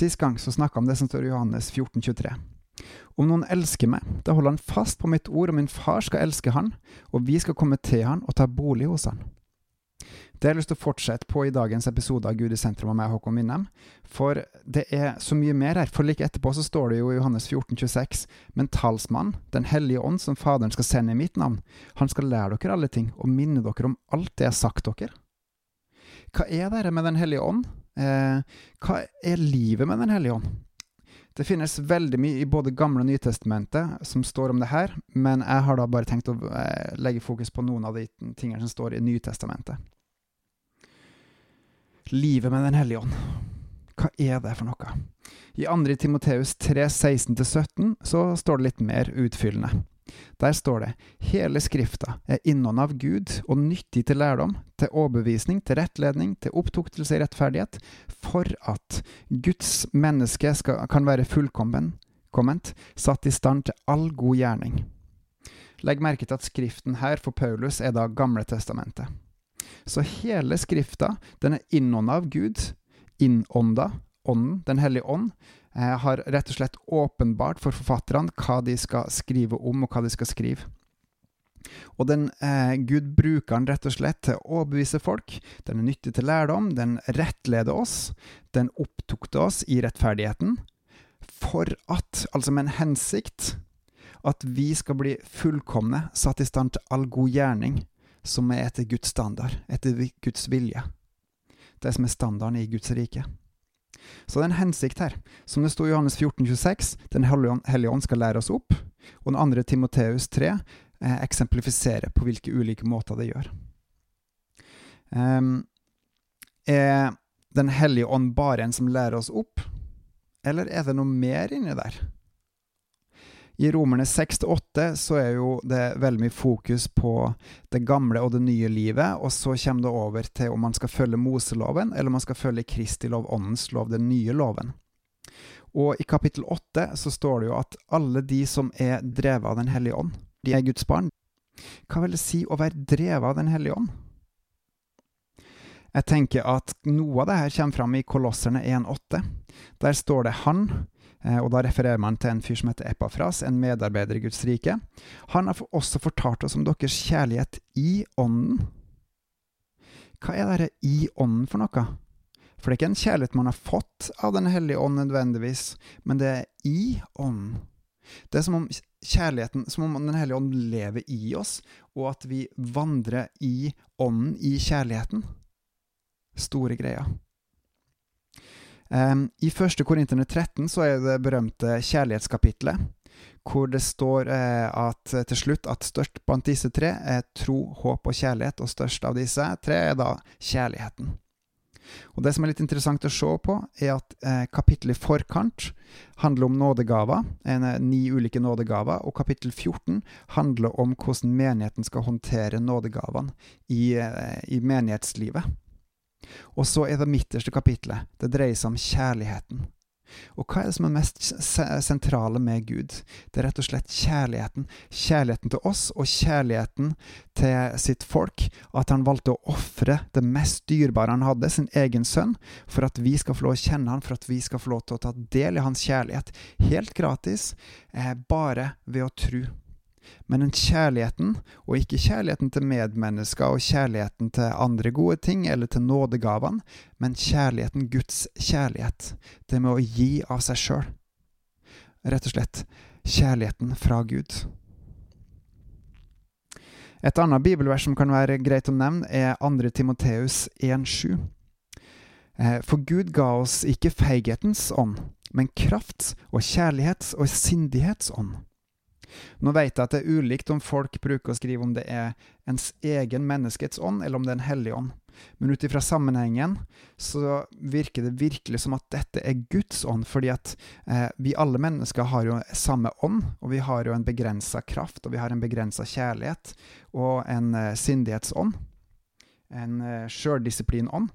Sist gang så snakka om det som står i Johannes 14, 23. Om noen elsker meg, da holder han fast på mitt ord, og min far skal elske han, og vi skal komme til han og ta bolig hos han. Det har jeg lyst til å fortsette på i dagens episode av Gud i sentrum av meg, Håkon Winnem. For det er så mye mer her. For like etterpå så står det jo i Johannes 14, 26, men talsmannen, Den hellige ånd, som Faderen skal sende i mitt navn, han skal lære dere alle ting og minne dere om alt det jeg har sagt dere. Hva er dette med Den hellige ånd? Eh, hva er livet med Den hellige ånd? Det finnes veldig mye i både Gamle og Nytestamentet som står om det her, men jeg har da bare tenkt å eh, legge fokus på noen av de tingene som står i Nytestamentet. Livet med Den hellige ånd. Hva er det for noe? I 2. Timoteus 3, 16-17 så står det litt mer utfyllende. Der står det hele Skrifta er innånd av Gud og nyttig til lærdom, til overbevisning, til rettledning, til opptuktelse i rettferdighet, for at Guds menneske skal, kan være fullkomment, satt i stand til all god gjerning. Legg merke til at skriften her for Paulus er da Gamle testamentet. Så hele Skrifta, den er innånda av Gud, innånda, Ånden, Den hellige ånd, eh, har rett og slett åpenbart for forfatterne hva de skal skrive om, og hva de skal skrive. Og den eh, Gud bruker den rett og slett til å overbevise folk. Den er nyttig til lærdom, den rettleder oss, den opptukter oss i rettferdigheten, for at, altså med en hensikt, at vi skal bli fullkomne, satt i stand til all god gjerning, som er etter Guds standard, etter Guds vilje. Det som er standarden i Guds rike. Så det er en hensikt her. Som det sto i Johannes 14, 26, Den hellige ånd skal lære oss opp. Og den andre Timoteus 3 eh, eksemplifiserer på hvilke ulike måter det gjør. Um, er Den hellige ånd bare en som lærer oss opp, eller er det noe mer inni der? I Romerne 6-8 så er jo det veldig mye fokus på det gamle og det nye livet, og så kommer det over til om man skal følge Moseloven, eller om man skal følge Kristi lov, åndens lov, den nye loven. Og i kapittel 8 så står det jo at alle de som er drevet av Den hellige ånd, de er Guds barn. Hva vil det si å være drevet av Den hellige ånd? Jeg tenker at noe av det her kommer fram i Kolosserne 1,8. Der står det 'Han', og Da refererer man til en fyr som heter Epafras, en medarbeider i Guds rike. Han har også fortalt oss om deres kjærlighet i ånden. Hva er dette i ånden for noe? For det er ikke en kjærlighet man har fått av Den hellige ånd nødvendigvis, men det er i ånden. Det er som om kjærligheten, som om Den hellige ånd lever i oss, og at vi vandrer i ånden, i kjærligheten. Store greier. Um, I 1. Korinterne 13 så er det berømte kjærlighetskapitlet, hvor det står eh, at til slutt at størst blant disse tre er tro, håp og kjærlighet, og størst av disse tre er da kjærligheten. Og Det som er litt interessant å se på, er at eh, kapittelet i forkant handler om nådegaver, en, eh, ni ulike nådegaver, og kapittel 14 handler om hvordan menigheten skal håndtere nådegavene i, eh, i menighetslivet. Og så er det midterste kapitlet. Det dreier seg om kjærligheten. Og hva er det som er mest sentrale med Gud? Det er rett og slett kjærligheten. Kjærligheten til oss og kjærligheten til sitt folk. At han valgte å ofre det mest dyrebare han hadde, sin egen sønn, for at vi skal få lov å kjenne han, for at vi skal få lov til å ta del i hans kjærlighet. Helt gratis, eh, bare ved å tro men en kjærligheten, og ikke kjærligheten til medmennesker og kjærligheten til andre gode ting eller til nådegavene, men kjærligheten, Guds kjærlighet, det med å gi av seg sjøl. Rett og slett kjærligheten fra Gud. Et annet bibelvers som kan være greit å nevne, er 2. Timoteus 1,7. Eh, for Gud ga oss ikke feighetens ånd, men krafts og kjærlighets og sindighets ånd. Nå vet jeg at det er ulikt om folk bruker å skrive om det er ens egen menneskets ånd, eller om det er en hellig ånd. Men ut ifra sammenhengen så virker det virkelig som at dette er Guds ånd, fordi at eh, vi alle mennesker har jo samme ånd, og vi har jo en begrensa kraft, og vi har en begrensa kjærlighet, og en eh, sindighetsånd. En eh, sjøldisiplinånd.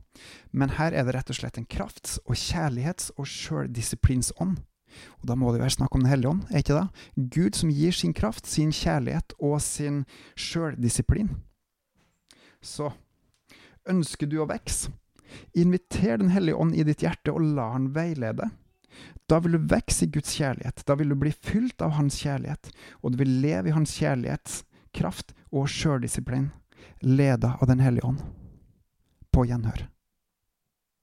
Men her er det rett og slett en krafts- og kjærlighets- og sjøldisiplinsånd. Og da må det være snakk om Den hellige ånd, er ikke det? Gud som gir sin kraft, sin kjærlighet og sin sjøldisiplin. Så ønsker du å vokse? Inviter Den hellige ånd i ditt hjerte, og la han veilede. Da vil du vokse i Guds kjærlighet. Da vil du bli fylt av Hans kjærlighet, og du vil leve i Hans kjærlighets kraft og sjøldisiplin, leda av Den hellige ånd. På gjenhør.